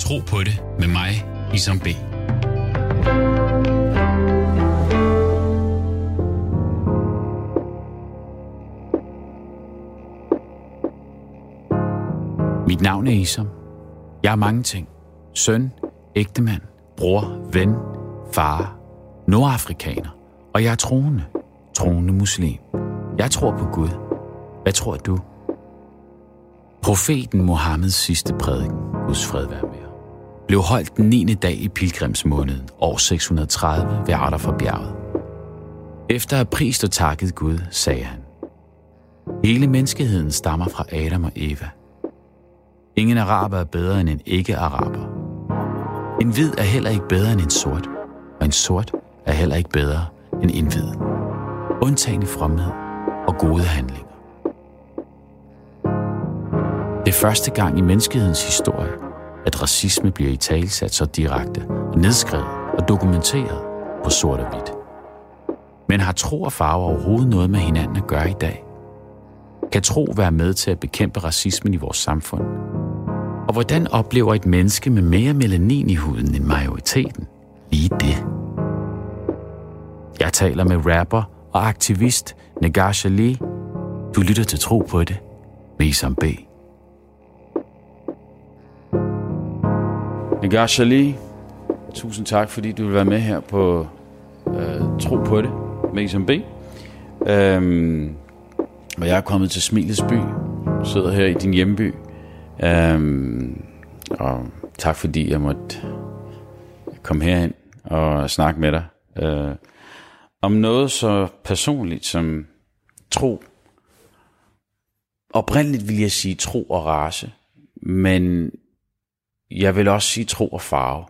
Tro på det med mig, Isam B. Mit navn er Isam. Jeg er mange ting. Søn, ægtemand, bror, ven, far, nordafrikaner. Og jeg er troende. Troende muslim. Jeg tror på Gud. Hvad tror du? Profeten Mohammeds sidste prædiken, Guds fred være blev holdt den 9. dag i pilgrimsmåneden, år 630 ved Arder bjerget. Efter at prist og takket Gud, sagde han, Hele menneskeheden stammer fra Adam og Eva. Ingen araber er bedre end en ikke-araber. En hvid er heller ikke bedre end en sort, og en sort er heller ikke bedre end en hvid. Undtagen i fromhed og gode handlinger. Det er første gang i menneskehedens historie, at racisme bliver i talsat så direkte og nedskrevet og dokumenteret på sort og hvidt. Men har tro og farve overhovedet noget med hinanden at gøre i dag? Kan tro være med til at bekæmpe racismen i vores samfund? Og hvordan oplever et menneske med mere melanin i huden end majoriteten lige det? Jeg taler med rapper og aktivist Negar Ali. Du lytter til Tro på det med Isam B. Nagash Ali, tusind tak, fordi du vil være med her på øh, Tro på det med Isam B. Øhm, og jeg er kommet til Smilets by, sidder her i din hjemby. Øhm, og tak fordi jeg måtte komme herhen og snakke med dig. Øh, om noget så personligt som tro. Oprindeligt vil jeg sige tro og race, men jeg vil også sige tro og farve.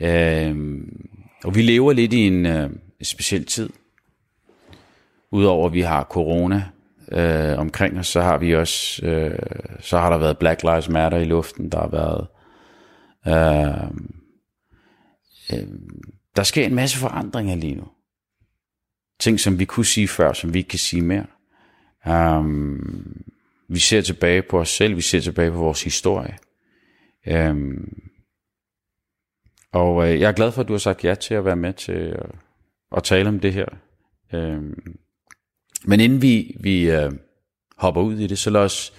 Øh, og vi lever lidt i en øh, speciel tid. Udover at vi har corona øh, omkring os, så har vi også, øh, så har der været Black Lives Matter i luften, der har været, øh, øh, der sker en masse forandringer lige nu. Ting, som vi kunne sige før, som vi ikke kan sige mere. Um, vi ser tilbage på os selv, vi ser tilbage på vores historie. Øhm, og øh, jeg er glad for, at du har sagt ja til at være med til at, at tale om det her. Øhm, men inden vi, vi øh, hopper ud i det, så lad os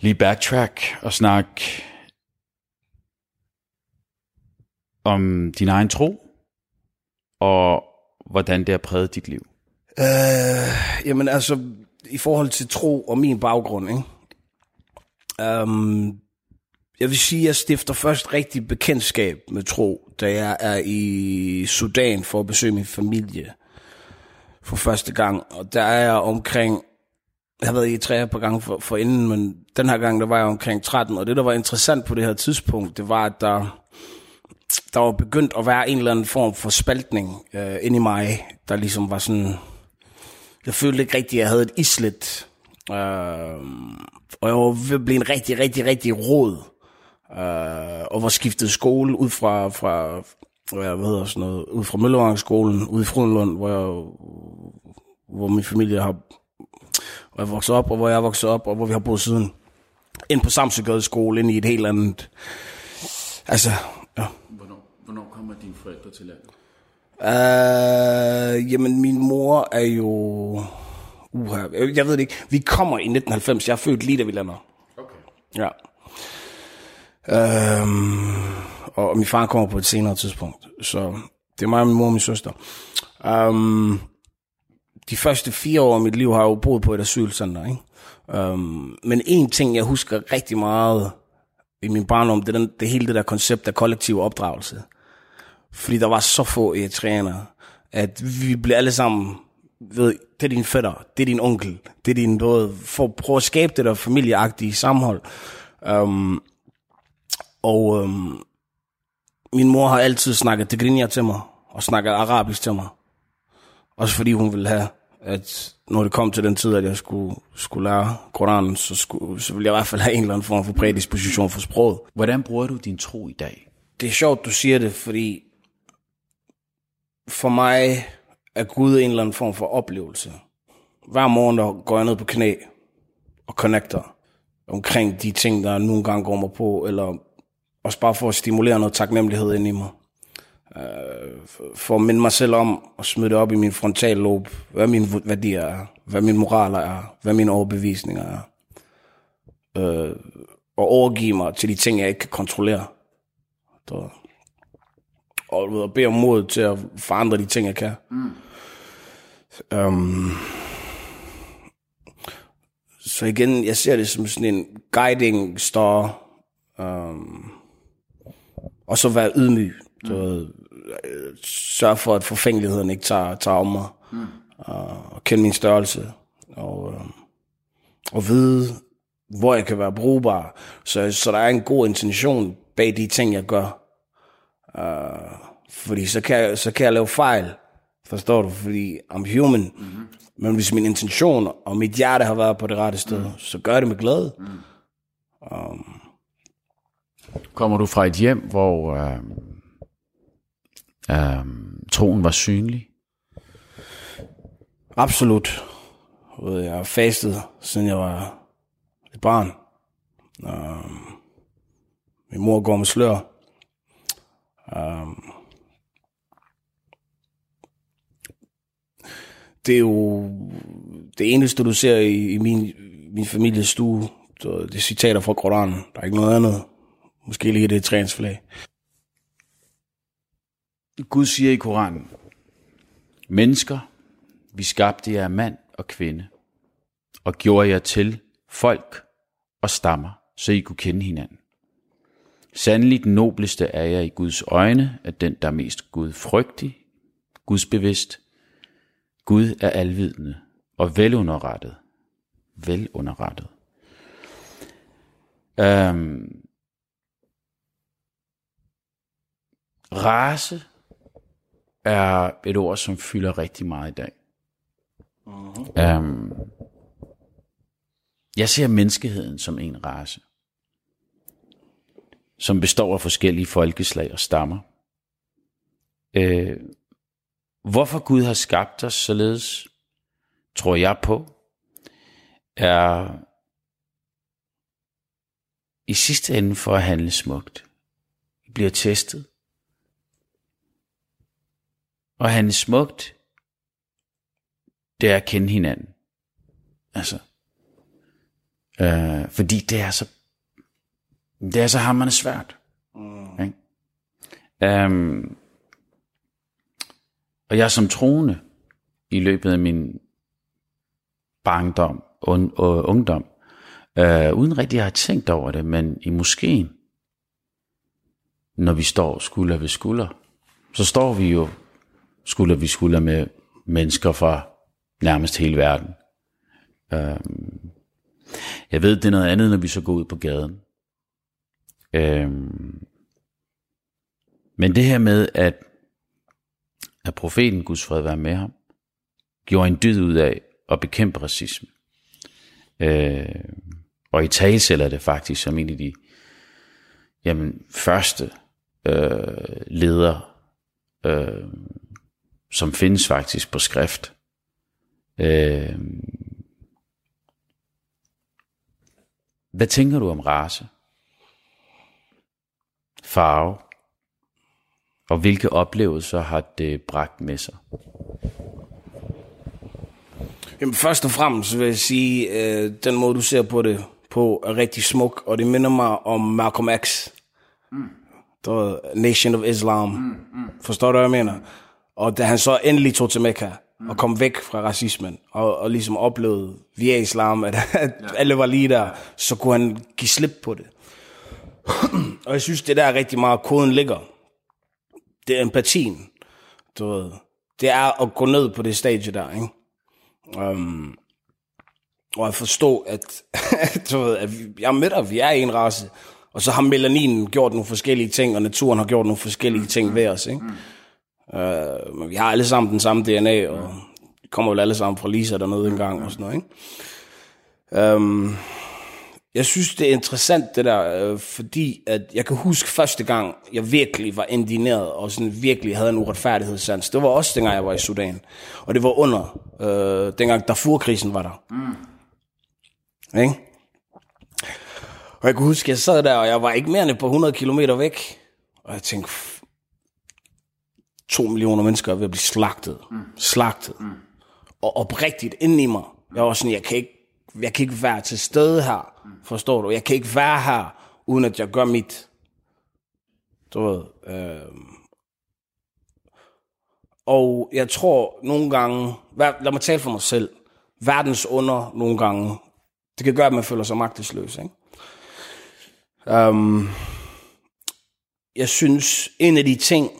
lige backtrack og snakke om din egen tro, og hvordan det har præget dit liv. Øh, jamen altså, i forhold til tro og min baggrund, ikke? Um, jeg vil sige, at jeg stifter først rigtig bekendtskab med tro, da jeg er i Sudan for at besøge min familie for første gang. Og der er jeg omkring, jeg har været i tre par gange for, for inden, men den her gang, der var jeg omkring 13. Og det, der var interessant på det her tidspunkt, det var, at der, der var begyndt at være en eller anden form for spaltning øh, inde i mig, der ligesom var sådan... Jeg følte ikke rigtigt, at jeg havde et islet. Øh, og jeg var ved at blive en rigtig, rigtig, rigtig råd. Øh, og var skiftet skole ud fra, fra hvad hedder sådan noget, ud fra Møllevangsskolen, ud i Frudenlund, hvor, jeg, hvor min familie har hvor jeg vokset op, og hvor jeg vokset op, og hvor vi har boet siden. Ind på Samsøgade skole, ind i et helt andet... Altså, ja. Hvornår, hvornår kommer dine forældre til landet? Uh, jamen, min mor er jo... Uha, jeg ved det ikke. Vi kommer i 1990. Jeg er født lige da vi lander. Okay. Ja. Øhm, og min far kommer på et senere tidspunkt. Så det er mig min mor og min søster. Um, de første fire år af mit liv har jeg jo boet på et asylcenter. Ikke? Um, men en ting, jeg husker rigtig meget i min barndom, det er den, det hele det der koncept af kollektiv opdragelse. Fordi der var så få eritreanere, at vi blev alle sammen, ved, det er din fætter, det er din onkel, det er din både, for at prøve at skabe det der familieagtige sammenhold. Um, og um, min mor har altid snakket tigrinya til mig, og snakket arabisk til mig. Også fordi hun ville have, at når det kom til den tid, at jeg skulle, skulle lære Koranen, så, skulle, så ville jeg i hvert fald have en eller anden form for prædisposition for sproget. Hvordan bruger du din tro i dag? Det er sjovt, du siger det, fordi for mig er Gud en eller anden form for oplevelse. Hver morgen der går jeg ned på knæ og connecter. omkring de ting, der nogle gange går mig på, eller også bare for at stimulere noget taknemmelighed ind i mig. Øh, for at minde mig selv om at smide det op i min frontallob, hvad mine værdier er, hvad mine moraler er, hvad mine overbevisninger er. Øh, og overgive mig til de ting, jeg ikke kan kontrollere. Så, og bede om mod til at forandre de ting, jeg kan. Mm. Um, så igen, jeg ser det som sådan en guiding star. Um, og så være ydmyg. Mm. Så, sørge for, at forfængeligheden ikke tager, tager om mig. Mm. Uh, og kende min størrelse. Og, uh, og vide, hvor jeg kan være brugbar. Så, så der er en god intention bag de ting, jeg gør. Uh, fordi så kan, så kan jeg lave fejl. Forstår du? Fordi I'm human. Mm-hmm. Men hvis min intention og mit hjerte har været på det rette sted, mm. så gør det med glæde. Mm. Um, Kommer du fra et hjem, hvor øh, øh, troen var synlig? Absolut. Jeg har fastet, siden jeg var et barn. Øh, min mor går med slør. Øh, det er jo det eneste, du ser i, i min, min families stue. Det er citater fra Koranen. Der er ikke noget andet. Måske lige det trænsflag. Gud siger i Koranen, Mennesker, vi skabte jer mand og kvinde, og gjorde jer til folk og stammer, så I kunne kende hinanden. Sandelig den nobleste er jeg i Guds øjne, at den, der er mest gudfrygtig, gudsbevidst, Gud er alvidende og velunderrettet. Velunderrettet. Øhm, race er et ord, som fylder rigtig meget i dag. Uh-huh. Øhm, jeg ser menneskeheden som en race, som består af forskellige folkeslag og stammer. Øh, Hvorfor Gud har skabt os således, tror jeg på, er i sidste ende for at handle smukt. Vi bliver testet. Og handle smukt, det er at kende hinanden. Altså, øh, fordi det er så, det er så hammerende svært. Mm. Ikke? Um, og jeg som troende i løbet af min barndom og, og ungdom, øh, uden rigtig at have tænkt over det, men i moskeen, når vi står skulder ved skulder, så står vi jo skulder vi skulder med mennesker fra nærmest hele verden. Øh, jeg ved, det er noget andet, når vi så går ud på gaden. Øh, men det her med, at at profeten Guds fred være med ham, gjorde en dyd ud af at bekæmpe racisme. Øh, og i talsætter det faktisk som en af de jamen, første øh, ledere, øh, som findes faktisk på skrift. Øh, hvad tænker du om race? Farve? Og hvilke oplevelser har det bragt med sig? Jamen, først og fremmest vil jeg sige, øh, den måde, du ser på det på, er rigtig smuk, og det minder mig om Malcolm X. Mm. Der Nation of Islam. Mm, mm. Forstår du, hvad jeg mener? Og da han så endelig tog til Mekka, mm. og kom væk fra racismen, og, og ligesom oplevede via islam, at, at ja. alle var lige der, så kunne han give slip på det. og jeg synes, det der er rigtig meget, koden ligger det er empatien, du ved. Det er at gå ned på det stadie der, ikke? Um, og at forstå, at, du ved, at jeg er med dig, vi er en race, og så har melaninen gjort nogle forskellige ting, og naturen har gjort nogle forskellige ting ved os, ikke? Uh, men vi har alle sammen den samme DNA, og vi kommer vel alle sammen fra Lisa dernede en gang, og sådan noget, ikke? Um, jeg synes, det er interessant det der, øh, fordi at jeg kan huske første gang, jeg virkelig var indineret og sådan virkelig havde en uretfærdighedssans. Det var også dengang, jeg var i Sudan. Og det var under, øh, dengang Darfur-krisen var der. Mm. Ikke? Og jeg kunne huske, jeg sad der, og jeg var ikke mere end på 100 km væk. Og jeg tænkte, to millioner mennesker er ved at blive slagtet. Mm. Slagtet. Mm. Og oprigtigt inden i mig, jeg var sådan, jeg kan ikke, jeg kan ikke være til stede her. Mm. Forstår du? Jeg kan ikke være her, uden at jeg gør mit. Du ved. Øh, og jeg tror nogle gange, lad mig tale for mig selv, verdens under nogle gange, det kan gøre, at man føler sig magtesløs. Ikke? Um, jeg synes, en af de ting,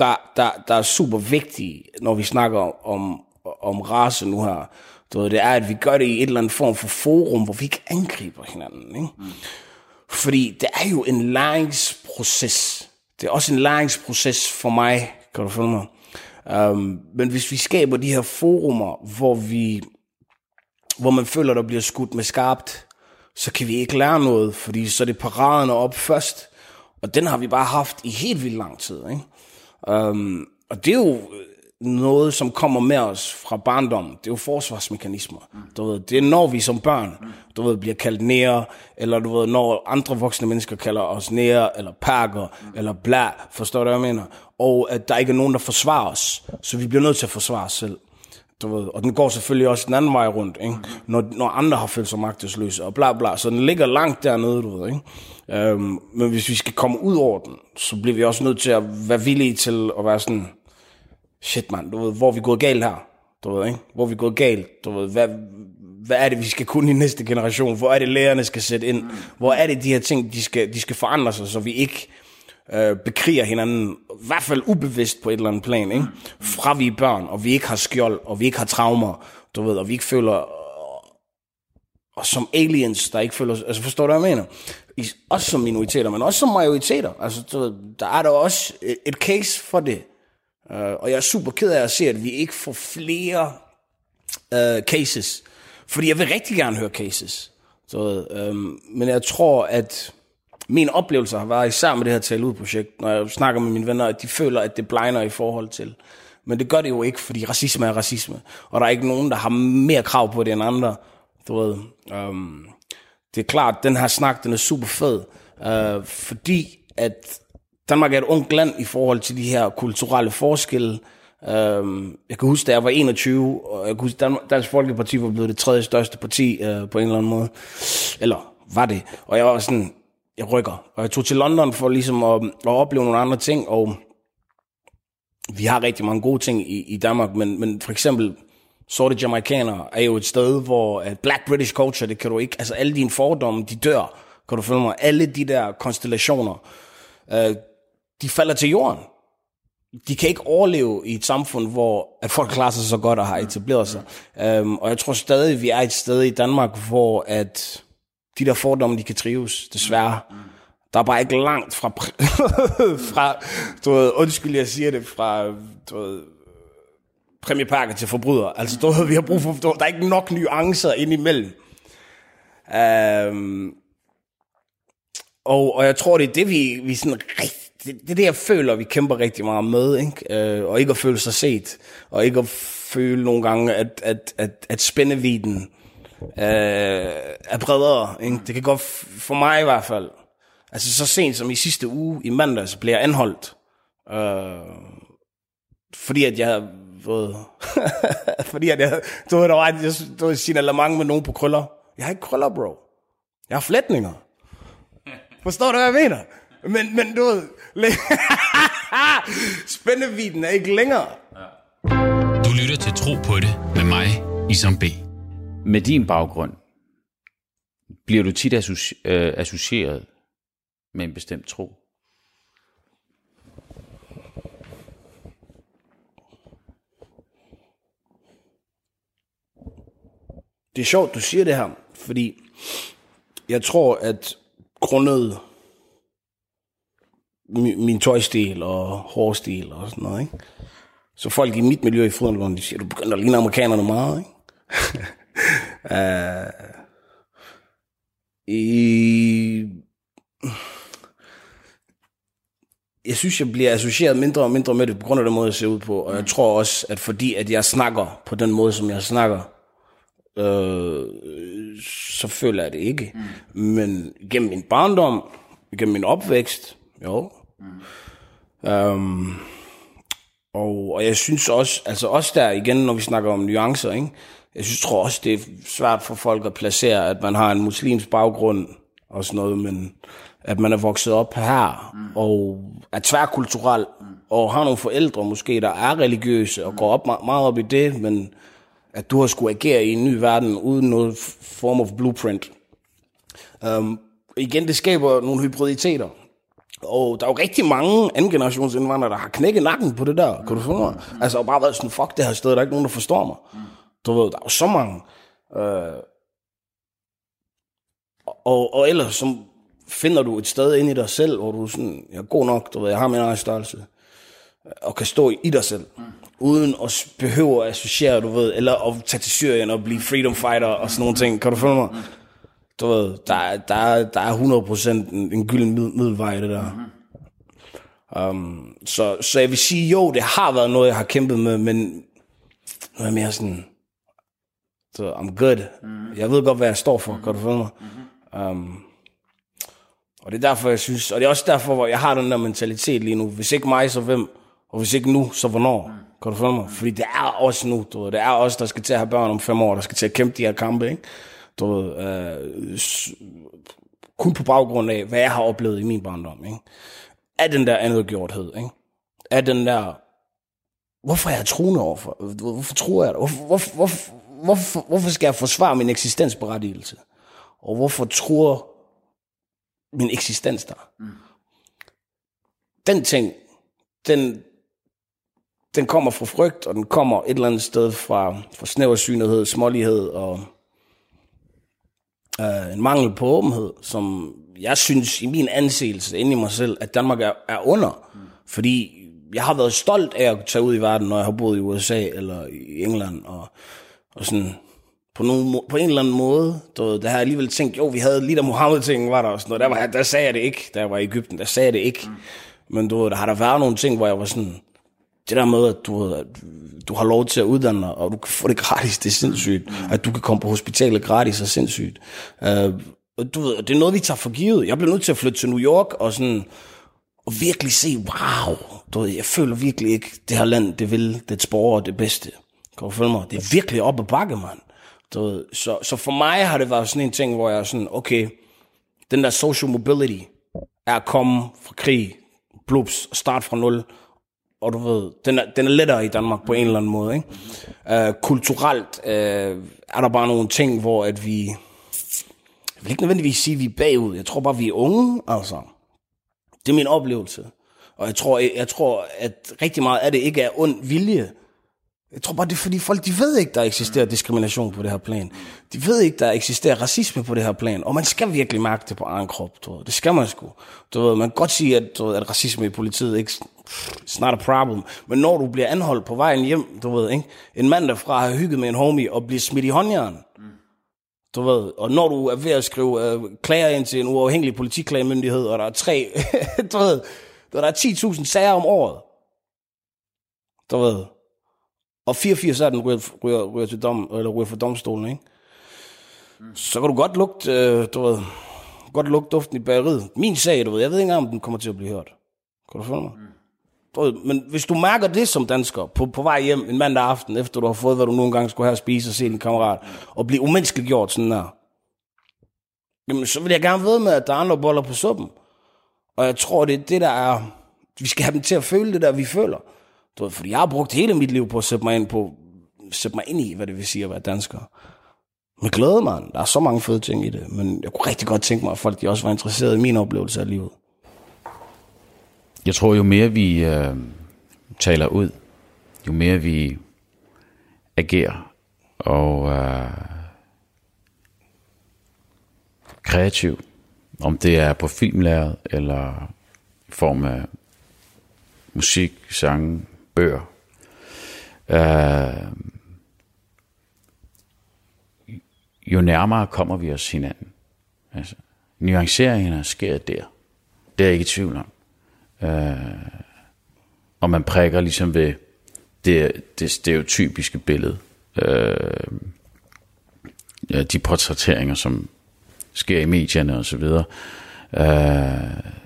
der, der, der er super vigtige, når vi snakker om, om race nu her, det er, at vi gør det i et eller andet form for forum, hvor vi ikke angriber hinanden. Ikke? Mm. Fordi det er jo en læringsproces. Det er også en læringsproces for mig, kan du følge mig? Um, men hvis vi skaber de her forumer, hvor vi hvor man føler, der bliver skudt med skarpt, så kan vi ikke lære noget, fordi så er det paraderne op først. Og den har vi bare haft i helt vildt lang tid. Ikke? Um, og det er jo noget, som kommer med os fra barndom. Det er jo forsvarsmekanismer. Mm. Du ved, det er når vi som børn du ved, bliver kaldt nære, eller du ved, når andre voksne mennesker kalder os nære, eller pakker, mm. eller bla, forstår du, hvad jeg mener? Og at der ikke er nogen, der forsvarer os. Så vi bliver nødt til at forsvare os selv. Du ved, og den går selvfølgelig også den anden vej rundt, ikke? Når, når andre har følt sig magtesløse, og bla bla. Så den ligger langt dernede, du ved, ikke? Um, men hvis vi skal komme ud over den, så bliver vi også nødt til at være villige til at være sådan, shit mand, du ved, hvor er vi gået galt her? Du ved, ikke? Hvor er vi gået galt? Du ved, hvad, hvad er det, vi skal kunne i næste generation? Hvor er det, lærerne skal sætte ind? Hvor er det, de her ting, de skal, de skal forandre sig, så vi ikke øh, bekriger hinanden, i hvert fald ubevidst på et eller andet plan, ikke? fra vi er børn, og vi ikke har skjold, og vi ikke har traumer, du ved, og vi ikke føler, og som aliens, der ikke føler, altså forstår du, hvad jeg mener? I, også som minoriteter, men også som majoriteter, altså du ved, der er der også et, et case for det, uh, og jeg er super ked af at se, at vi ikke får flere uh, cases, fordi jeg vil rigtig gerne høre cases, så, um, øhm, men jeg tror, at min oplevelse har været især med det her tale ud projekt, når jeg snakker med mine venner, at de føler, at det blegner i forhold til. Men det gør det jo ikke, fordi racisme er racisme. Og der er ikke nogen, der har mere krav på det end andre. Du ved, um, det er klart, den her snak, den er super fed. Uh, fordi at Danmark er et ungt land i forhold til de her kulturelle forskelle. Um, jeg kan huske, da jeg var 21, og jeg kan huske, Dansk Folkeparti var blevet det tredje største parti øh, på en eller anden måde. Eller var det. Og jeg var sådan, jeg rykker. Og jeg tog til London for ligesom at, at opleve nogle andre ting, og vi har rigtig mange gode ting i, i Danmark, men, men for eksempel sorte jamaikanere er jo et sted, hvor at black British culture, det kan du ikke, altså alle dine fordomme, de dør, kan du følge mig, alle de der konstellationer, øh, de falder til jorden. De kan ikke overleve i et samfund, hvor at folk klarer sig så godt og har etableret sig. Um, og jeg tror stadig, vi er et sted i Danmark, hvor at de der fordomme, de kan trives, desværre. Der er bare ikke langt fra, fra du ved, undskyld, jeg siger det, fra du ved, præmiepakker til forbryder. Altså, du ved, vi har brug for, du, der er ikke nok nuancer indimellem. Um, og, og jeg tror, det er det, vi, vi sådan rigtig, det, det er det, jeg føler, vi kæmper rigtig meget med, ikke? Uh, og ikke at føle sig set, og ikke at føle nogle gange, at, at, at, at spændeviden øh, er bredere. Ikke? Det kan godt, for mig i hvert fald. Altså så sent som i sidste uge, i mandags, blev jeg anholdt. Øh, fordi at jeg fået... fordi at jeg... Du ved, der var, jeg, du ved, signalement med nogen på krøller. Jeg har ikke krøller, bro. Jeg har flætninger. Forstår du, hvad jeg mener? Men, men du ved... Spændeviden er ikke længere. Du lytter til Tro på det med mig, Isam B med din baggrund, bliver du tit associ- øh, associeret med en bestemt tro? Det er sjovt, du siger det her, fordi jeg tror, at grundet min, tøjstil og hårstil og sådan noget, ikke? så folk i mit miljø i Fodboldlund, de siger, du begynder at ligne amerikanerne meget, ikke? uh, i, jeg synes, jeg bliver associeret mindre og mindre med det, på grund af den måde, jeg ser ud på. Og jeg tror også, at fordi at jeg snakker på den måde, som jeg snakker, øh, så føler jeg det ikke. Mm. Men gennem min barndom, gennem min opvækst, jo. Mm. Um, og, og jeg synes også, altså også der igen, når vi snakker om nuancer, ikke? Jeg synes, tror også, det er svært for folk at placere, at man har en muslimsk baggrund og sådan noget, men at man er vokset op her, mm. og er tværkulturel, mm. og har nogle forældre måske, der er religiøse, og går op meget op i det, men at du har skulle agere i en ny verden, uden noget form of blueprint. Um, igen, det skaber nogle hybriditeter. Og der er jo rigtig mange anden generations indvandrere, der har knækket nakken på det der. Kan du få mig? Mm. Altså, og bare været sådan, fuck det her sted, der er ikke nogen, der forstår mig. Mm. Du ved, der er jo så mange. Øh, og, og ellers så finder du et sted ind i dig selv, hvor du sådan, jeg er god nok, du ved, jeg har min egen størrelse, og kan stå i dig selv, mm. uden at behøve at associere, du ved, eller at tage til Syrien og blive freedom fighter og sådan nogle ting. Kan du følge mig? Mm. Du ved, der, der, der er 100% en, en gylden middel, middelvej det der. Mm. Um, så, så jeg vil sige, jo, det har været noget, jeg har kæmpet med, men nu er mere sådan, så I'm good. Mm. Jeg ved godt, hvad jeg står for, mm. kan du følge mig? Mm. Um, og det er derfor, jeg synes, og det er også derfor, hvor jeg har den der mentalitet lige nu. Hvis ikke mig, så hvem? Og hvis ikke nu, så hvornår? Mm. Kan du følge mig? Fordi det er også nu, du ved. Det er også der skal til at have børn om fem år, der skal til at kæmpe de her kampe, ikke? Du ved, øh, kun på baggrund af, hvad jeg har oplevet i min barndom, ikke? Af den der andetgjorthed, ikke? Af den der, hvorfor er jeg troende overfor? Hvorfor tror jeg det? Hvorfor, hvorfor, hvorfor, hvorfor, hvorfor skal jeg forsvare min eksistensberettigelse? Og hvorfor tror min eksistens der? Mm. Den ting, den, den kommer fra frygt, og den kommer et eller andet sted fra, fra snæversynethed, smålighed og øh, en mangel på åbenhed, som jeg synes i min anseelse inde i mig selv, at Danmark er, er under. Mm. Fordi jeg har været stolt af at tage ud i verden, når jeg har boet i USA eller i England, og, og sådan på, nogen, på en eller anden måde, du der har jeg alligevel tænkt, jo, vi havde lige da Mohammed-ting var der og sådan noget, der, var, der sagde jeg det ikke, jeg var i Ægypten, der sagde jeg det ikke. Mm. Men du der har der været nogle ting, hvor jeg var sådan, det der med, at du, at du har lov til at uddanne dig, og du kan få det gratis, det er sindssygt. Mm. At du kan komme på hospitalet gratis er sindssygt. Uh, og du ved, det er noget, vi tager for givet. Jeg blev nødt til at flytte til New York, og sådan, og virkelig se, wow, du ved, jeg føler virkelig ikke, det her land, det vil det borgere det bedste. Kan du følge mig? Det er virkelig op ad bakke, mand. Du ved, så, så for mig har det været sådan en ting, hvor jeg er sådan, okay, den der social mobility er at komme fra krig, blups, start fra nul, og du ved, den er, den er lettere i Danmark på en eller anden måde. Ikke? Uh, kulturelt uh, er der bare nogle ting, hvor at vi, jeg vil ikke nødvendigvis sige, at vi er bagud. Jeg tror bare, vi er unge, altså. Det er min oplevelse. Og jeg tror, jeg, jeg tror, at rigtig meget af det ikke er ond vilje. Jeg tror bare, det er fordi folk, de ved ikke, der eksisterer diskrimination på det her plan. De ved ikke, der eksisterer racisme på det her plan. Og man skal virkelig mærke det på egen krop. Du ved. Det skal man sgu. Du ved, man kan godt sige, at, du ved, at racisme i politiet ikke it's not a problem. Men når du bliver anholdt på vejen hjem, du ved, ikke? en mand derfra har hygget med en homie og bliver smidt i håndjern. Mm. Du ved, og når du er ved at skrive uh, klager ind til en uafhængig politiklagemyndighed, og der er tre, du ved, der er 10.000 sager om året. Du ved, og 84 af den ryger, ryger, ryger, til dom, eller ryger for domstolen, ikke? Mm. Så kan du godt lugte, øh, du ved, godt lugte duften i bageriet. Min sag, du ved, jeg ved ikke engang, om den kommer til at blive hørt. Kan du følge mig? Mm. Du ved, men hvis du mærker det som dansker, på, på vej hjem en mandag aften, efter du har fået, hvad du nogle gange skulle have at spise og se din kammerat, mm. og blive umenneskeliggjort sådan der, jamen så vil jeg gerne ved med, at der er andre boller på suppen. Og jeg tror, det er det, der er... Vi skal have dem til at føle det der, vi føler. Du ved, fordi jeg har brugt hele mit liv på at sætte mig ind, på, sætte mig ind i, hvad det vil sige at være dansker. Med glæde, mand. Der er så mange fede ting i det, men jeg kunne rigtig godt tænke mig, at folk de også var interesseret i min oplevelse af livet. Jeg tror, jo mere vi øh, taler ud, jo mere vi agerer og øh, kreativ, om det er på filmlæret eller i form af musik, sange, bøger. Øh, jo nærmere kommer vi os hinanden. Altså, nuanceringerne sker der. Det er jeg ikke i tvivl om. Øh, og man prikker ligesom ved det, det stereotypiske billede. Øh, ja, de portrætteringer, som sker i medierne og så videre, øh,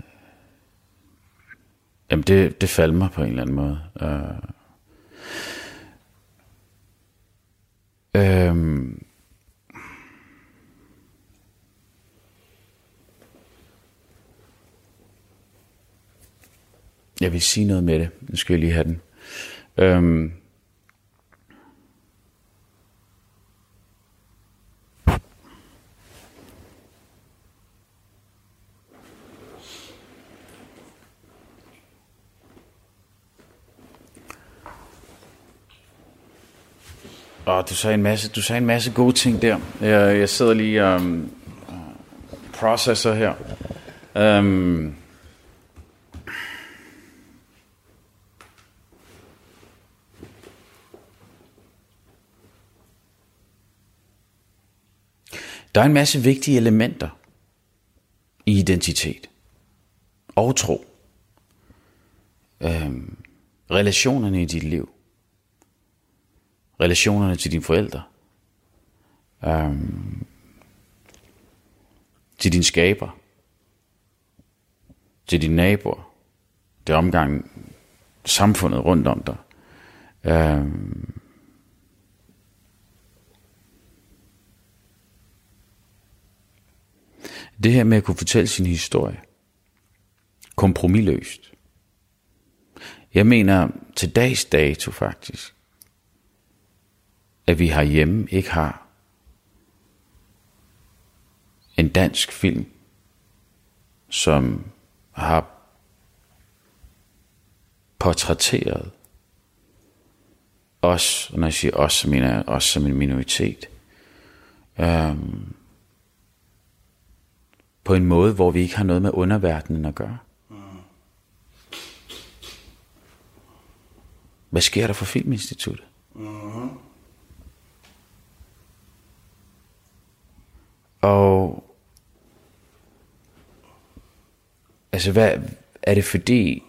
jamen det, det faldt mig på en eller anden måde. Øh, øh, jeg vil sige noget med det. Nu skal jeg lige have den. Øhm, Og du sagde en masse, du sagde en masse gode ting der. Jeg, jeg sidder lige og um, processer her. Um, Der er en masse vigtige elementer i identitet og tro. Øhm, relationerne i dit liv. Relationerne til dine forældre. Øhm, til din skaber. Til dine naboer. Det omgang samfundet rundt om dig. Øhm, Det her med at kunne fortælle sin historie. Kompromilløst. Jeg mener til dags dato faktisk, at vi herhjemme ikke har en dansk film, som har portrætteret os, og når jeg siger os, så mener jeg os som en minoritet. øhm, på en måde, hvor vi ikke har noget med underverdenen at gøre. Hvad sker der for Filminstituttet? Mm-hmm. Og altså hvad er det fordi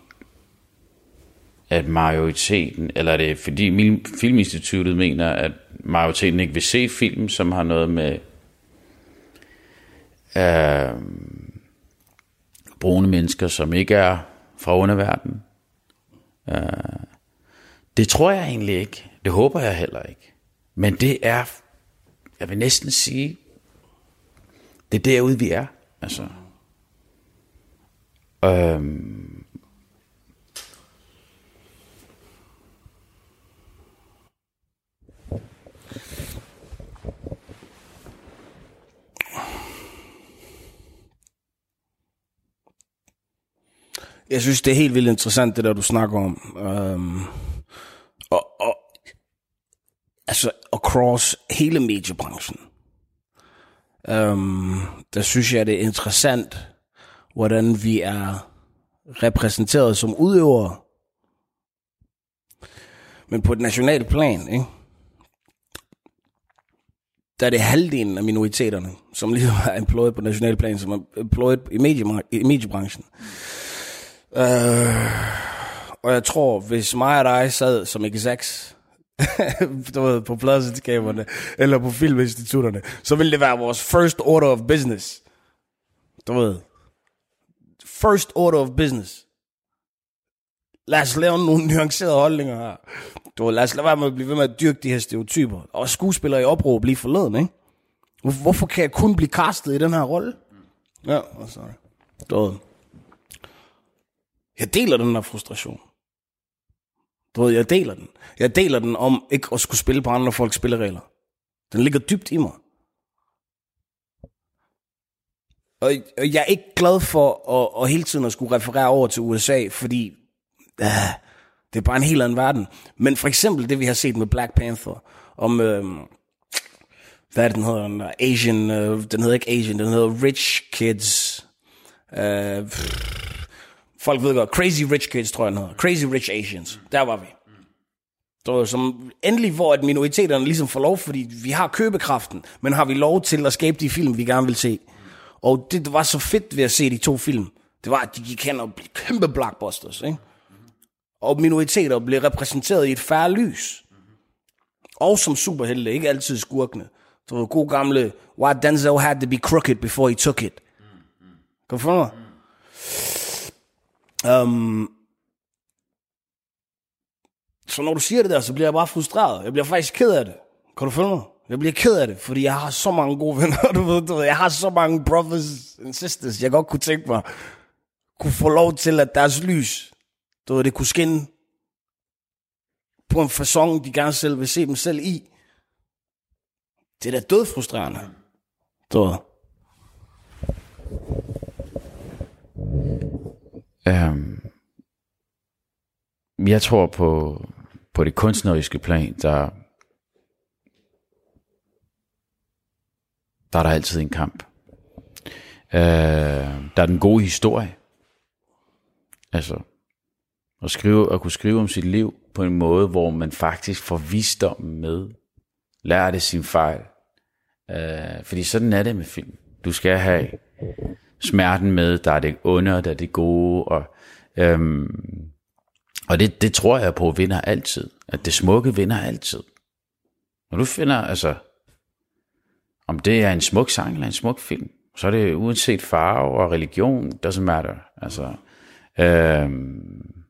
at majoriteten eller er det fordi Filminstituttet mener at majoriteten ikke vil se film som har noget med øh, brune mennesker, som ikke er fra underverdenen. Uh, det tror jeg egentlig ikke. Det håber jeg heller ikke. Men det er, jeg vil næsten sige, det er derude, vi er. Altså. Øhm, Jeg synes, det er helt vildt interessant, det der, du snakker om. Um, og, og, altså, across hele mediebranchen. Øhm, der synes jeg, det er interessant, hvordan vi er repræsenteret som udøvere. Men på et nationalt plan, ikke? der er det halvdelen af minoriteterne, som lige er employed på national plan, som er employed i, medie, i mediebranchen. Øh, og jeg tror, hvis mig og dig sad som execs, du ved, på pladselskaberne, eller på filminstitutterne, så ville det være vores first order of business. Du ved. First order of business. Lad os lave nogle nuancerede holdninger her. Du ved, lad os lade være med at blive ved med at dyrke de her stereotyper. Og skuespillere i opråb lige forleden, ikke? Hvorfor kan jeg kun blive castet i den her rolle? Ja, sorry. Du ved. Jeg deler den her frustration. Du ved, jeg deler den. Jeg deler den om ikke at skulle spille på andre folks spilleregler. Den ligger dybt i mig. Og jeg er ikke glad for at, at hele tiden at skulle referere over til USA, fordi øh, det er bare en helt anden verden. Men for eksempel det, vi har set med Black Panther, om, øh, hvad er det, den hedder? Asian, øh, den hedder ikke Asian, den hedder Rich Kids. Øh, Folk ved godt, Crazy Rich Kids, tror jeg, den hedder. Crazy Rich Asians. Der var vi. Så som endelig, hvor at minoriteterne ligesom får lov, fordi vi har købekraften, men har vi lov til at skabe de film, vi gerne vil se. Og det, det var så fedt ved at se de to film. Det var, at de gik hen og blev kæmpe blockbusters, ikke? Og minoriteter blev repræsenteret i et færre lys. Og som superhelte, ikke altid skurkene. Så var god gamle, why Denzel had to be crooked before he took it. Kan du mig? Um, så når du siger det der, så bliver jeg bare frustreret. Jeg bliver faktisk ked af det. Kan du følge mig? Jeg bliver ked af det, fordi jeg har så mange gode venner. Du ved, du ved, jeg har så mange brothers and sisters. Jeg godt kunne tænke mig, kunne få lov til, at deres lys, du ved, det kunne skinne på en façon, de gerne selv vil se dem selv i. Det er da død frustrerende. Du ved. Øhm, jeg tror på, på det kunstneriske plan, der, der er der altid en kamp. Øh, der er den gode historie. Altså, at, skrive, at kunne skrive om sit liv på en måde, hvor man faktisk får visdom med, lærer det sin fejl. Øh, fordi sådan er det med film. Du skal have smerten med, der er det onde, og der er det gode, og, øhm, og det, det tror jeg på vinder altid. At det smukke vinder altid. Når du finder, altså, om det er en smuk sang eller en smuk film, så er det uanset farve og religion, doesn't matter. Altså, øhm,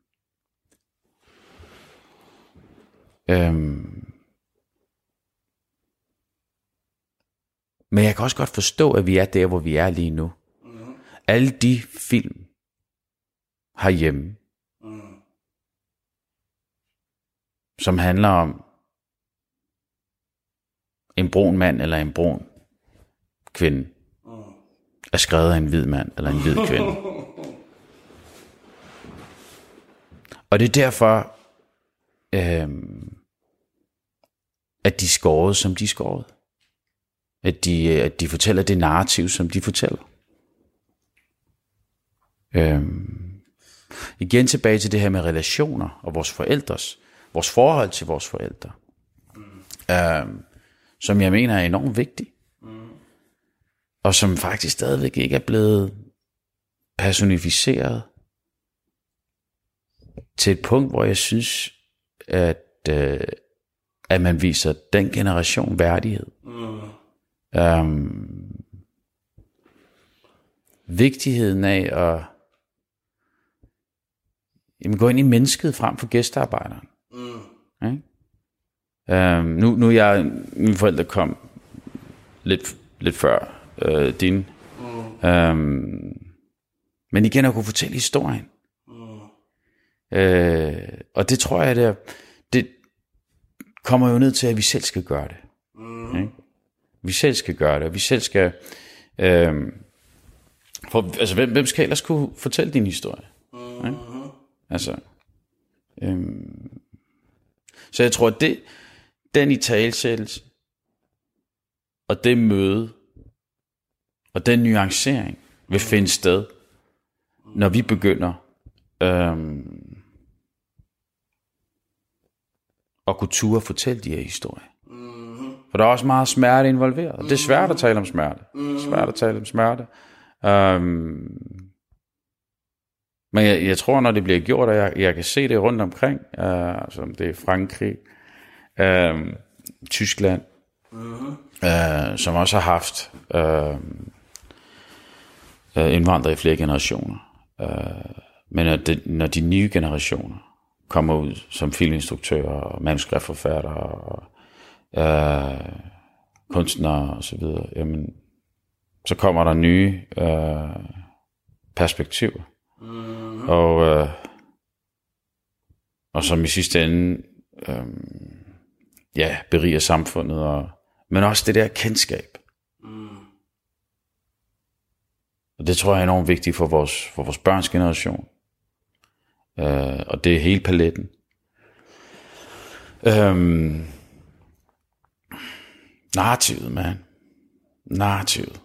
øhm, men jeg kan også godt forstå, at vi er der, hvor vi er lige nu. Alle de film herhjemme, som handler om en brun mand eller en brun kvinde, er skrevet af en hvid mand eller en hvid kvinde. Og det er derfor, øh, at de er skåret, som de er skåret. At de, øh, at de fortæller det narrativ, som de fortæller. Øhm, igen tilbage til det her med relationer og vores forældres, vores forhold til vores forældre. Øhm, som jeg mener er enormt vigtig. Og som faktisk stadigvæk ikke er blevet personificeret til et punkt, hvor jeg synes, at, øh, at man viser den generation værdighed. Mm. Øhm, vigtigheden af at jamen, gå ind i mennesket frem for gæstearbejderen. Mm. Okay? Øhm, nu, nu er jeg, mine forældre kom lidt, lidt før øh, din. Mm. Øhm, men igen at kunne fortælle historien. Mm. Øh, og det tror jeg, det, det kommer jo ned til, at vi selv skal gøre det. Mm. Okay? Vi selv skal gøre det, og vi selv skal... Øh, for, altså, hvem, hvem skal ellers kunne fortælle din historie? Mm. Okay? Altså, øhm, så jeg tror, at det, den i talsættelse, og det møde, og den nuancering vil finde sted, når vi begynder øhm, at kunne ture fortælle de her historier. For der er også meget smerte involveret, og det er svært at tale om smerte. Det er svært at tale om smerte. Øhm, men jeg, jeg tror, når det bliver gjort, og jeg, jeg kan se det rundt omkring, uh, som det er Frankrig, uh, Tyskland, uh-huh. uh, som også har haft uh, uh, indvandrere i flere generationer. Uh, men når de, når de nye generationer kommer ud som filminstruktører og manuskriptforfattere og uh, kunstnere osv., så jamen, så kommer der nye uh, perspektiver. Mm-hmm. Og, øh, og som i sidste ende øh, ja, beriger samfundet, og, men også det der kendskab. Mm. Og det tror jeg er enormt vigtigt for vores, for vores børns generation. Øh, og det er hele paletten. Øhm, narrativet, man. Narrativet.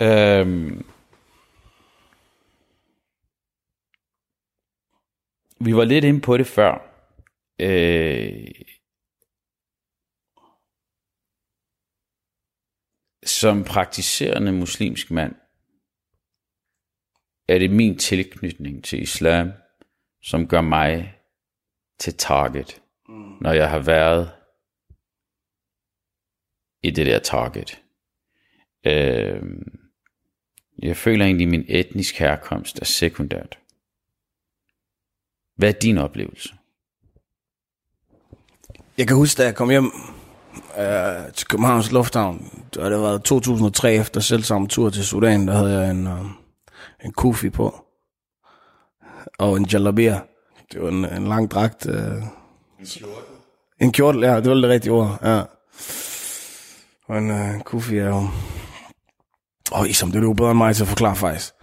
Øhm, vi var lidt inde på det før. Øh, som praktiserende muslimsk mand, er det min tilknytning til islam, som gør mig til target, mm. når jeg har været i det der target. Øh, jeg føler egentlig, at min etnisk herkomst er sekundært. Hvad er din oplevelse? Jeg kan huske, da jeg kom hjem øh, til Københavns Lufthavn, og det var 2003 efter selv samme tur til Sudan, der havde jeg en, øh, en kufi på. Og en jalabia. Det var en, en lang dragt. Øh, en kjortel? En kjortel, ja, det var det rigtige ord, ja. Og en øh, kufi er jo... Åh, Isam, det er jo bedre end mig til at forklare faktisk.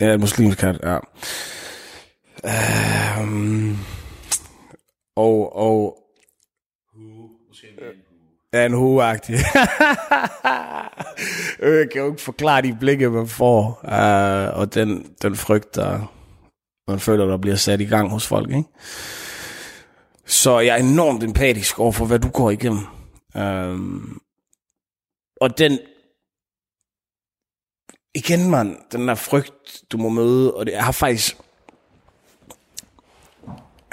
Ja, en muslimsk kat, ja. Um, og, og... Ja, en huagtig. Øh, jeg kan jo ikke forklare de blikke, man får. Uh, og den, den frygt, der man føler, der bliver sat i gang hos folk. Ikke? Så jeg er enormt empatisk over for, hvad du går igennem. Um, og den... Igen, man, den der frygt, du må møde, og det jeg har faktisk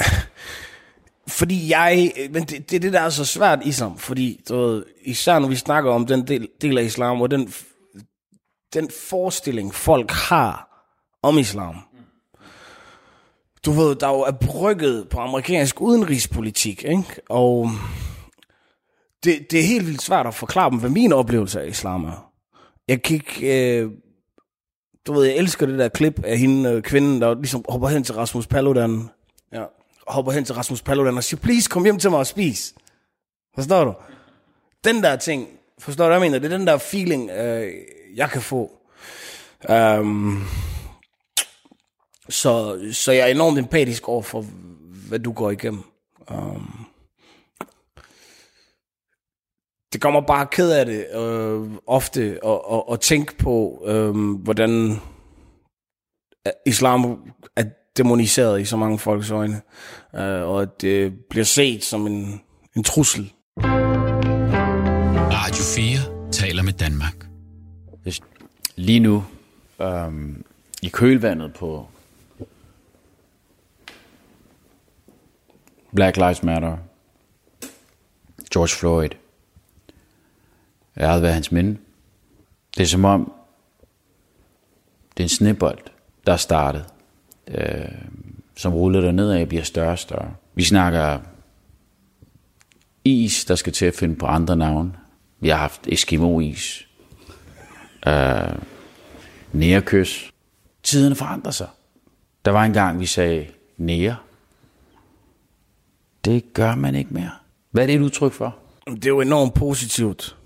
fordi jeg, men det, det er det, der er så svært islam, fordi du ved, især når vi snakker om den del, del af islam, og den, den forestilling, folk har om islam. Du ved, der jo er brygget på amerikansk udenrigspolitik, ikke? og det, det er helt vildt svært at forklare dem, hvad min oplevelse af islam er. Jeg kigger, øh, du ved, jeg elsker det der klip af hende, øh, kvinden, der ligesom hopper hen til Rasmus Paludan, ja, hopper hen til Rasmus Paludan og siger, please, kom hjem til mig og spis. Forstår du? Den der ting, forstår du, hvad jeg mener? Det er den der feeling, øh, jeg kan få. Um, så, så jeg er enormt empatisk over for, hvad du går igennem. Um, det kommer bare ked af det øh, ofte at, at, at tænke på, øh, hvordan islam er demoniseret i så mange folks øjne, øh, og at det bliver set som en, en trussel. Radio 4 taler med Danmark. Lige nu, øhm, i kølvandet på Black Lives Matter, George Floyd, æret være hans minde. Det er som om, det er en snebold, der er startet øh, som ruller der nedad, bliver større og større. Vi snakker is, der skal til at finde på andre navne. Vi har haft Eskimo-is. Øh, nærkys. Tiderne forandrer sig. Der var en gang, vi sagde nære. Det gør man ikke mere. Hvad er det et udtryk for? Det er jo enormt positivt.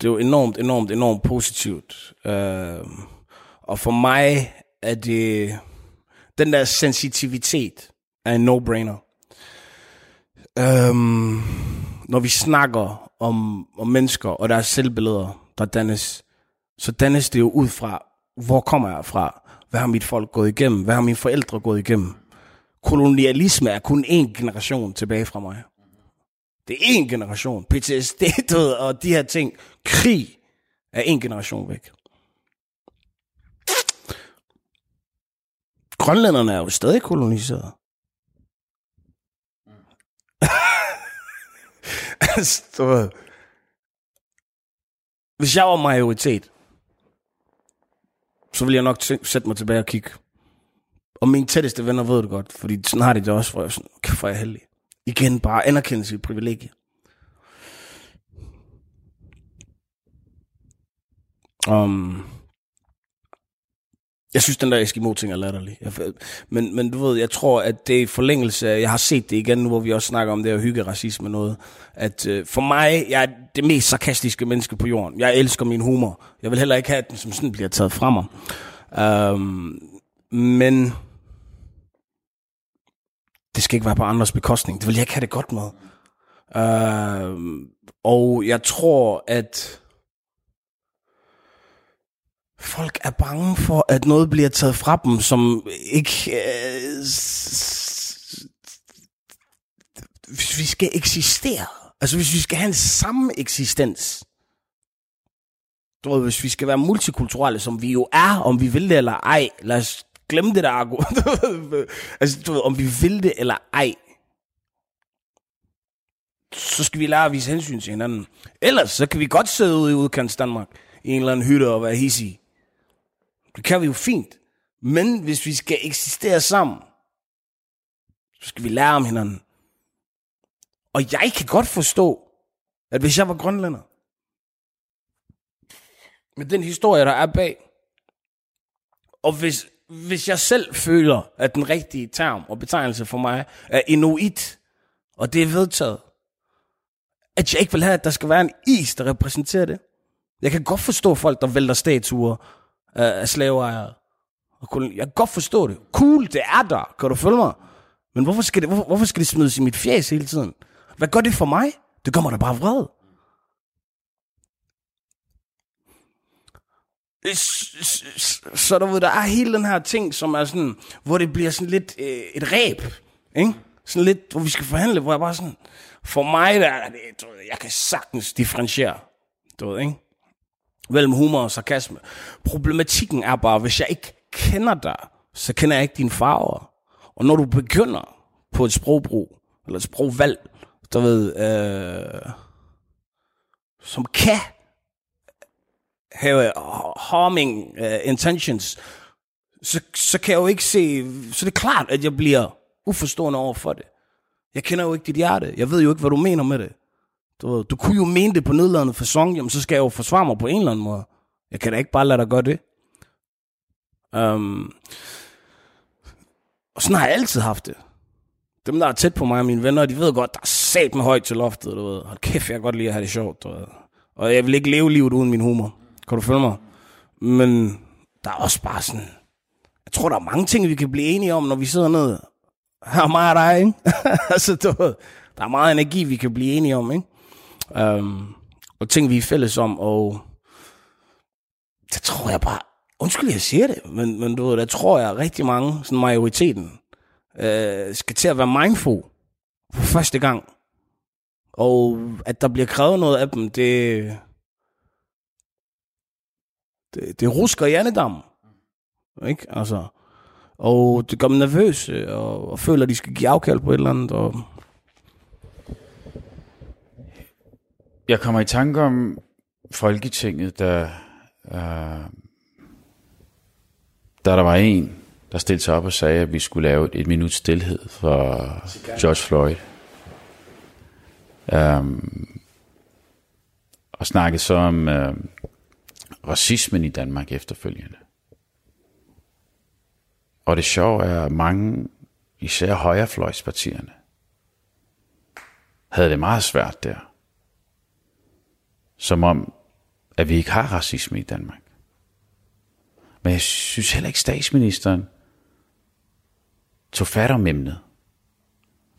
Det er jo enormt, enormt, enormt positivt. Øh, og for mig er det den der sensitivitet er en no-brainer. Øhm, når vi snakker om, om mennesker og deres selvbilleder, der dannes, så dannes det jo ud fra, hvor kommer jeg fra? Hvad har mit folk gået igennem? Hvad har mine forældre gået igennem? Kolonialisme er kun én generation tilbage fra mig. Det er én generation. PTSD og de her ting. Krig er en generation væk. Grønlænderne er jo stadig koloniseret. altså, hvis jeg var majoritet, så ville jeg nok t- sætte mig tilbage og kigge. Og mine tætteste venner ved det godt, fordi sådan har de det også, for jeg sådan, okay, for jeg heldig. Igen, bare anerkende sit privilegie. Um, jeg synes, den der Eskimo-ting er latterlig. Jeg, men, men du ved, jeg tror, at det er forlængelse af, jeg har set det igen nu, hvor vi også snakker om det her hygge-racisme noget, at øh, for mig, jeg er det mest sarkastiske menneske på jorden. Jeg elsker min humor. Jeg vil heller ikke have, at den som sådan bliver taget fra mig. Um, men det skal ikke være på andres bekostning. Det vil jeg ikke have det godt med. Uh, og jeg tror, at folk er bange for, at noget bliver taget fra dem, som ikke... Øh, hvis vi skal eksistere, altså hvis vi skal have en samme eksistens, du ved, hvis vi skal være multikulturelle, som vi jo er, om vi vil det eller ej, lad os glemme det der argument. altså, du ved, om vi vil det eller ej, så skal vi lære at vise hensyn til hinanden. Ellers så kan vi godt sidde ude i udkants Danmark, i en eller anden hytte og være hissige. Det kan vi jo fint. Men hvis vi skal eksistere sammen, så skal vi lære om hinanden. Og jeg kan godt forstå, at hvis jeg var grønlænder, med den historie, der er bag, og hvis, hvis jeg selv føler, at den rigtige term og betegnelse for mig er inuit, og det er vedtaget, at jeg ikke vil have, at der skal være en is, der repræsenterer det. Jeg kan godt forstå folk, der vælter statuer af, af slaveejere. Jeg kan godt forstå det. Cool, det er der. Kan du følge mig? Men hvorfor skal det, hvorfor, hvorfor skal det smides i mit fjes hele tiden? Hvad gør det for mig? Det gør mig da bare vred. Så der, der er hele den her ting, som er sådan, hvor det bliver sådan lidt øh, et ræb, ikke? Sådan lidt, hvor vi skal forhandle, hvor jeg bare sådan, for mig der det, jeg kan sagtens differentiere, du ved, ikke? Mellem humor og sarkasme. Problematikken er bare, hvis jeg ikke kender dig, så kender jeg ikke dine farver. Og når du begynder på et sprogbrug, eller et sprogvalg, der ved, øh, som kan have øh, harming uh, intentions, så, så kan jeg jo ikke se, så det er klart, at jeg bliver uforstående over for det. Jeg kender jo ikke dit hjerte. Jeg ved jo ikke, hvad du mener med det. Du, du kunne jo mene det på nedladende fasong, jamen så skal jeg jo forsvare mig på en eller anden måde. Jeg kan da ikke bare lade dig gøre det. Um, og sådan har jeg altid haft det. Dem, der er tæt på mig og mine venner, de ved godt, der er sat med højt til loftet, du ved. Hold kæft, jeg kan godt lide at have det sjovt, du ved. Og jeg vil ikke leve livet uden min humor. Kan du følge mig? Men der er også bare sådan... Jeg tror, der er mange ting, vi kan blive enige om, når vi sidder ned. Her mig og dig, ikke? altså, du ved, der er meget energi, vi kan blive enige om, ikke? Um, og ting, vi er fælles om, og det tror jeg bare, undskyld, jeg siger det, men, men du ved, der tror jeg rigtig mange, sådan majoriteten, øh, skal til at være mindful for første gang. Og at der bliver krævet noget af dem, det, det, det rusker hjernedammen. Ikke? Altså, og det gør dem nervøse, og, og føler, at de skal give afkald på et eller andet. Og... Jeg kommer i tanke om Folketinget, der, øh, der der var en, der stillede sig op og sagde, at vi skulle lave et, minut stillhed for George Floyd. Um, og snakkede så om, uh, racismen i Danmark efterfølgende. Og det sjove er, at mange, især højrefløjspartierne, havde det meget svært der. Som om, at vi ikke har racisme i Danmark. Men jeg synes heller ikke, statsministeren tog fat om emnet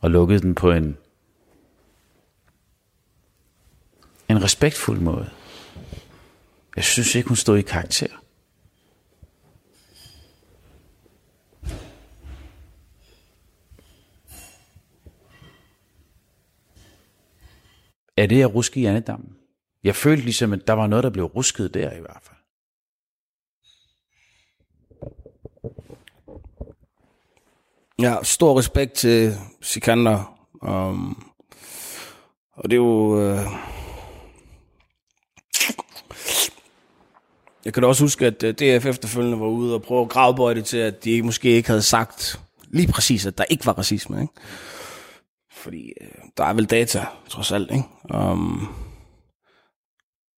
og lukkede den på en, en respektfuld måde. Jeg synes ikke, hun stod i karakter. Er det at ruske i andedammen? Jeg følte ligesom, at der var noget, der blev rusket der i hvert fald. Ja, stor respekt til Sikander. Um, og det er jo... Uh Jeg kan da også huske, at øh, DF efterfølgende var ude og prøve at gravbøje det til, at de måske ikke havde sagt lige præcis, at der ikke var racisme. Ikke? Fordi øh, der er vel data, trods alt. Ikke? Um,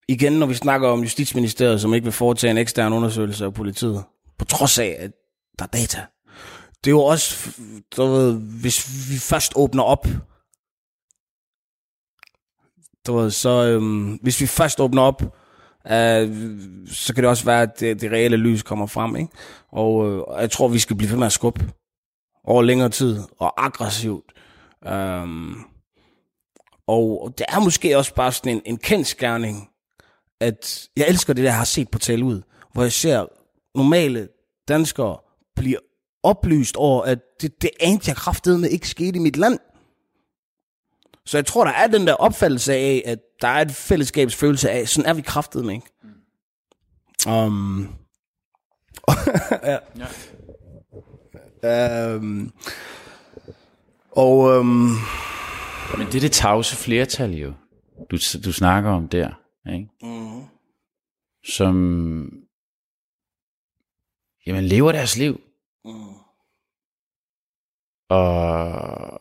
igen, når vi snakker om Justitsministeriet, som ikke vil foretage en ekstern undersøgelse af politiet, på trods af, at der er data. Det er jo også, du ved, hvis vi først åbner op, du ved, så øhm, hvis vi først åbner op, øh, så kan det også være, at det, det reelle lys kommer frem. Ikke? Og øh, jeg tror, vi skal blive ved med at skubbe over længere tid, og aggressivt. Øhm, og det er måske også bare sådan en, en kendskærning, at jeg elsker det, der jeg har set på tale ud, hvor jeg ser normale danskere blive oplyst over, at det, det anede jeg kraftede med ikke skete i mit land. Så jeg tror, der er den der opfattelse af, at der er et fællesskabsfølelse af, sådan er vi kraftet med, ikke? Um, ja. ja. Um, og um, Men det er det tavse flertal jo, du, du snakker om der, ikke? Mm. som jamen, lever deres liv. Mm. Og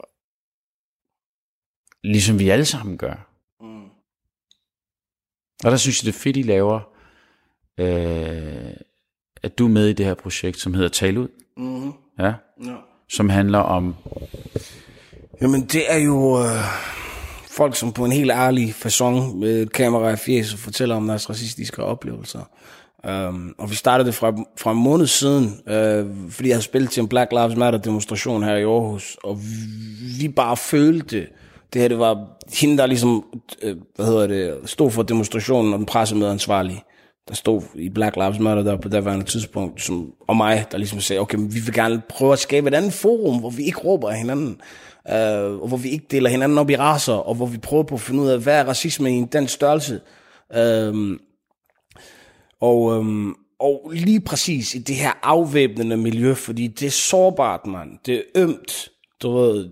ligesom vi alle sammen gør. Mm. Og der synes jeg, det er fedt, I laver, øh, at du er med i det her projekt, som hedder Tal ud. Mm. Ja, Ja. som handler om, Jamen, det er jo øh, folk, som på en helt ærlig façon med et kamera i fjeset fortæller om deres racistiske oplevelser. Um, og vi startede det fra, fra en måned siden, uh, fordi jeg havde spillet til en Black Lives Matter demonstration her i Aarhus, og vi, vi bare følte, det her det var hende, der ligesom, uh, hvad hedder det, stod for demonstrationen og den pressemedansvarlige, der stod i Black Lives Matter der på daværende tidspunkt, som, og mig, der ligesom sagde, okay, men vi vil gerne prøve at skabe et andet forum, hvor vi ikke råber af hinanden, øh, og hvor vi ikke deler hinanden op i raser, og hvor vi prøver på at finde ud af, hvad er racisme i den størrelse. Øh, og, øh, og lige præcis i det her afvæbnende miljø, fordi det er sårbart, mand. Det er ømt. Du ved,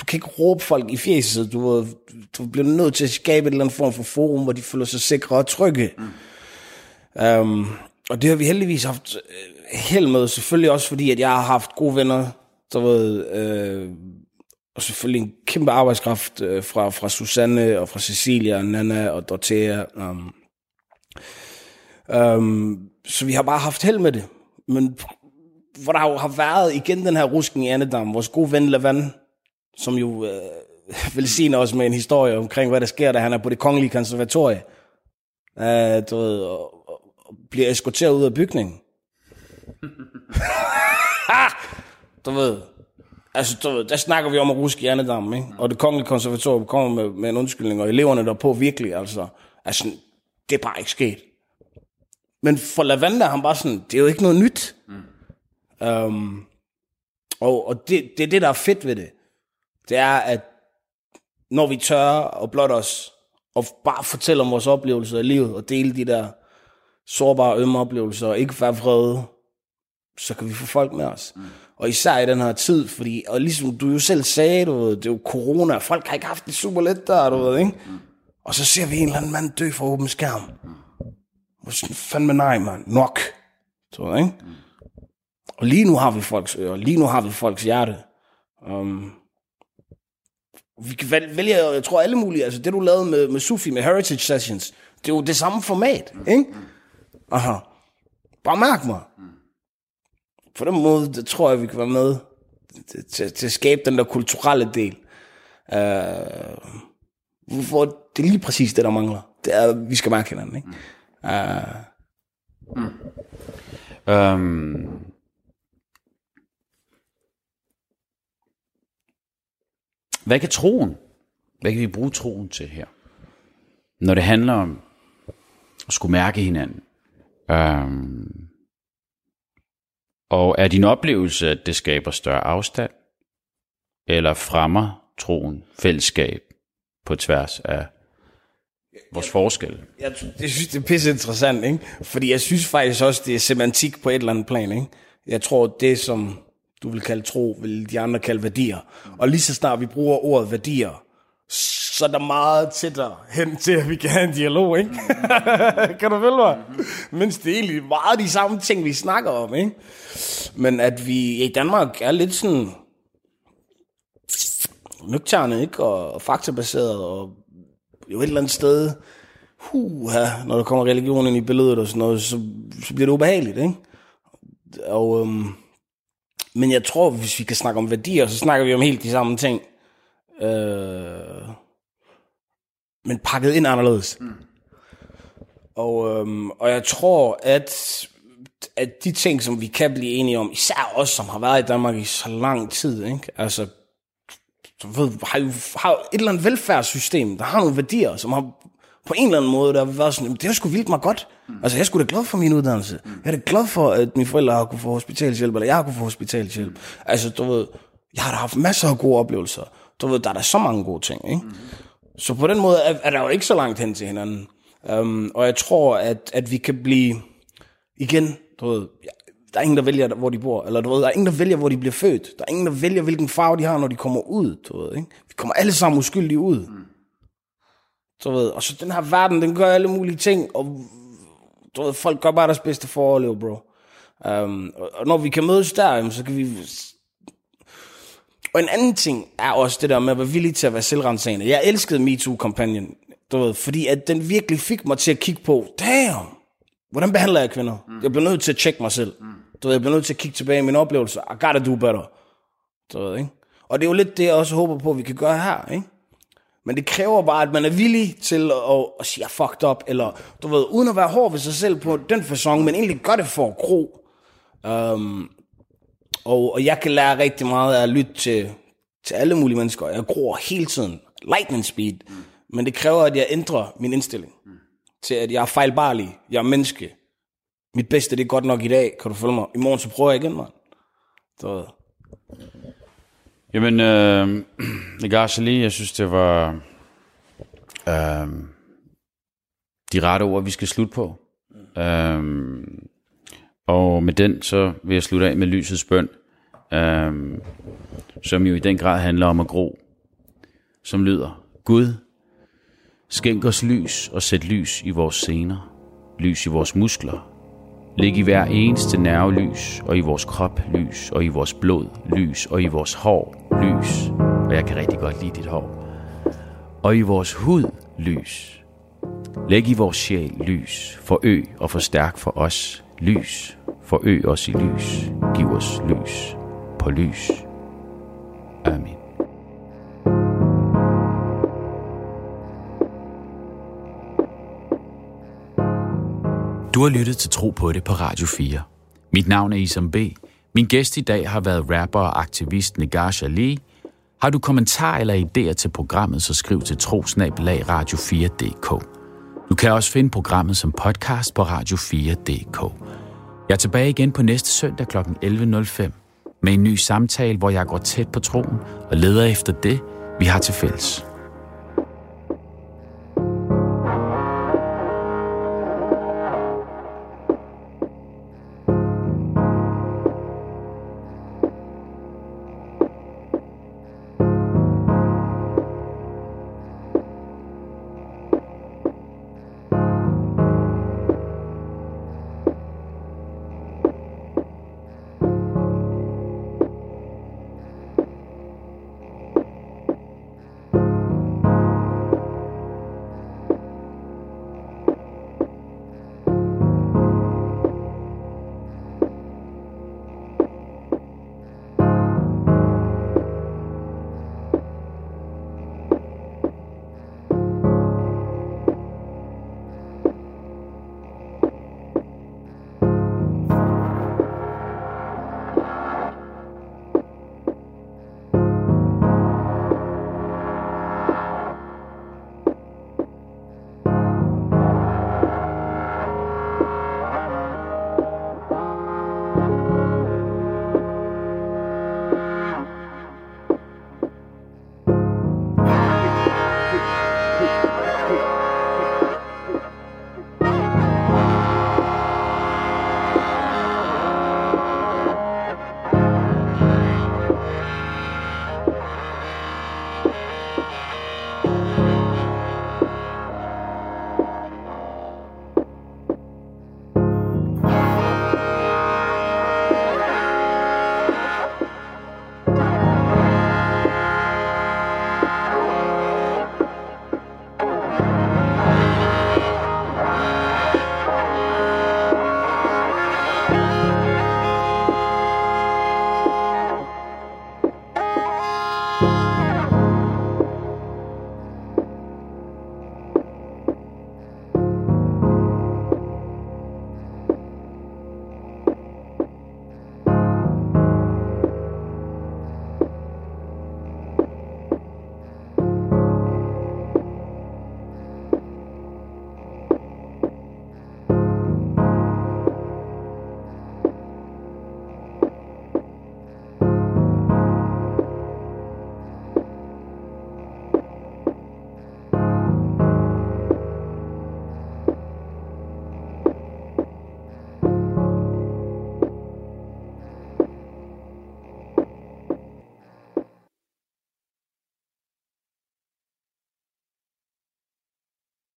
du kan ikke råbe folk i fjeset. Du, ved, du bliver nødt til at skabe en eller anden form for forum, hvor de føler sig sikre og trygge. Mm. Um, og det har vi heldigvis haft øh, held med, selvfølgelig også fordi, at jeg har haft gode venner, der ved, øh, og selvfølgelig en kæmpe arbejdskraft øh, fra, fra Susanne og fra Cecilia og Nana og Dorothea. Um, um, så vi har bare haft held med det. Men hvor der jo har været igen den her rusken i Annedam, vores gode ven Lavan, som jo øh, velsigner os med en historie omkring, hvad der sker, da han er på det kongelige konservatorie. Uh, du ved, og, og, og bliver eskorteret ud af bygningen. du ved, altså du ved, der snakker vi om at ruske hjernedammen, ikke? Og det kongelige konservatorium kommer med, med en undskyldning, og eleverne der på virkelig, altså, altså, det er bare ikke sket. Men for Lavanda, han bare sådan, det er jo ikke noget nyt. Mm. Um, og og det, det er det, der er fedt ved det. Det er, at når vi tør og blot os, og bare fortælle om vores oplevelser i livet, og dele de der sårbare, ømme oplevelser, og ikke være vrede, så kan vi få folk med os. Mm. Og især i den her tid, fordi, og ligesom du jo selv sagde, du ved, det er jo corona, folk har ikke haft det super let der, du ved, ikke? Mm. Og så ser vi en eller anden mand dø for åben skærm. Hvor sådan, fandme nej, mand, nok. Så, ikke? Mm. Og lige nu har vi folks ører, lige nu har vi folks hjerte. Um, vi kan vælge, jeg tror alle mulige, altså det du lavede med, med Sufi, med Heritage Sessions, det er jo det samme format, ikke? Aha. Bare mærk mig. På den måde, det tror jeg, vi kan være med til, til, at skabe den der kulturelle del. Uh, hvor det er lige præcis det, der mangler. Det er, vi skal mærke hinanden, ikke? Uh, øhm, hvad kan troen, hvad kan vi bruge troen til her? Når det handler om at skulle mærke hinanden. Øhm, og er din oplevelse, at det skaber større afstand? Eller fremmer troen fællesskab på tværs af vores forskelle? jeg, jeg synes, det er pisse interessant, ikke? Fordi jeg synes faktisk også, det er semantik på et eller andet plan, ikke? Jeg tror, det som du vil kalde tro, vil de andre kalde værdier. Og lige så snart vi bruger ordet værdier, så er der meget tættere hen til, at vi kan have en dialog, ikke? kan du følge mig? Mens det er egentlig meget de samme ting, vi snakker om, ikke? Men at vi i Danmark er lidt sådan nøgterne, ikke? Og faktabaseret, og jo et eller andet sted, huha, når der kommer religion ind i billedet og sådan noget, så, så bliver det ubehageligt, ikke? Og, øhm, men jeg tror, hvis vi kan snakke om værdier, så snakker vi om helt de samme ting. Øh, men pakket ind anderledes. Mm. Og, øhm, og jeg tror, at, at de ting, som vi kan blive enige om, især os, som har været i Danmark i så lang tid, ikke? altså du ved, har jo har et eller andet velfærdssystem, der har nogle værdier, som har på en eller anden måde, der har været sådan, det er sgu vildt mig godt. Mm. Altså, jeg sgu da glad for min uddannelse. Mm. Jeg er da glad for, at mine forældre har kunne få hospitalshjælp, eller jeg har kunne få hospitalshjælp. Mm. Altså, du ved, jeg har da haft masser af gode oplevelser. Du ved, der er der så mange gode ting, ikke? Mm. Så på den måde er, er der jo ikke så langt hen til hinanden. Um, og jeg tror, at, at vi kan blive, igen, du ved, der er ingen, der vælger, hvor de bor. Eller du ved, der er ingen, der vælger, hvor de bliver født. Der er ingen, der vælger, hvilken farve de har, når de kommer ud. Du ved, ikke? Vi kommer alle sammen uskyldige ud. Mm. Du ved, og så den her verden, den gør alle mulige ting, og du ved, folk gør bare deres bedste for at overleve, bro. Um, og når vi kan mødes der, så kan vi... Og en anden ting er også det der med at være villig til at være selvrensagende. Jeg elskede MeToo-kampagnen, du ved, fordi at den virkelig fik mig til at kigge på, damn, hvordan behandler jeg kvinder? Mm. Jeg bliver nødt til at tjekke mig selv. Mm. Du ved, jeg bliver nødt til at kigge tilbage i mine oplevelser. I gotta do better. Du ved, ikke? Og det er jo lidt det, jeg også håber på, at vi kan gøre her, ikke? Men det kræver bare, at man er villig til at, at sige, jeg fucked up, eller du ved, uden at være hård ved sig selv på den fasong, men egentlig gør det for at gro. Um, og, og jeg kan lære rigtig meget af at lytte til, til alle mulige mennesker. Jeg gror hele tiden. Lightning speed. Mm. Men det kræver, at jeg ændrer min indstilling. Mm. Til at jeg er fejlbarlig. Jeg er menneske. Mit bedste, det er godt nok i dag. Kan du følge mig? I morgen, så prøver jeg igen, mand. Så... Jamen, øh, Legarce lige, jeg synes, det var øh, de rette ord, vi skal slutte på. Mm. Øh, og med den, så vil jeg slutte af med lysets bøn, øh, som jo i den grad handler om at gro, som lyder, Gud, skænk os lys og sæt lys i vores sener, lys i vores muskler, Læg i hver eneste nerve lys, og i vores krop lys, og i vores blod lys, og i vores hår lys. Og jeg kan rigtig godt lide dit hår. Og i vores hud lys. Læg i vores sjæl lys. Forøg og forstærk for os lys. Forøg os i lys. Giv os lys på lys. Amen. Du har lyttet til Tro på det på Radio 4. Mit navn er Isam B. Min gæst i dag har været rapper og aktivist Negash Ali. Har du kommentarer eller idéer til programmet, så skriv til trosnabelag radio4.dk. Du kan også finde programmet som podcast på radio4.dk. Jeg er tilbage igen på næste søndag kl. 11.05 med en ny samtale, hvor jeg går tæt på troen og leder efter det, vi har til fælles.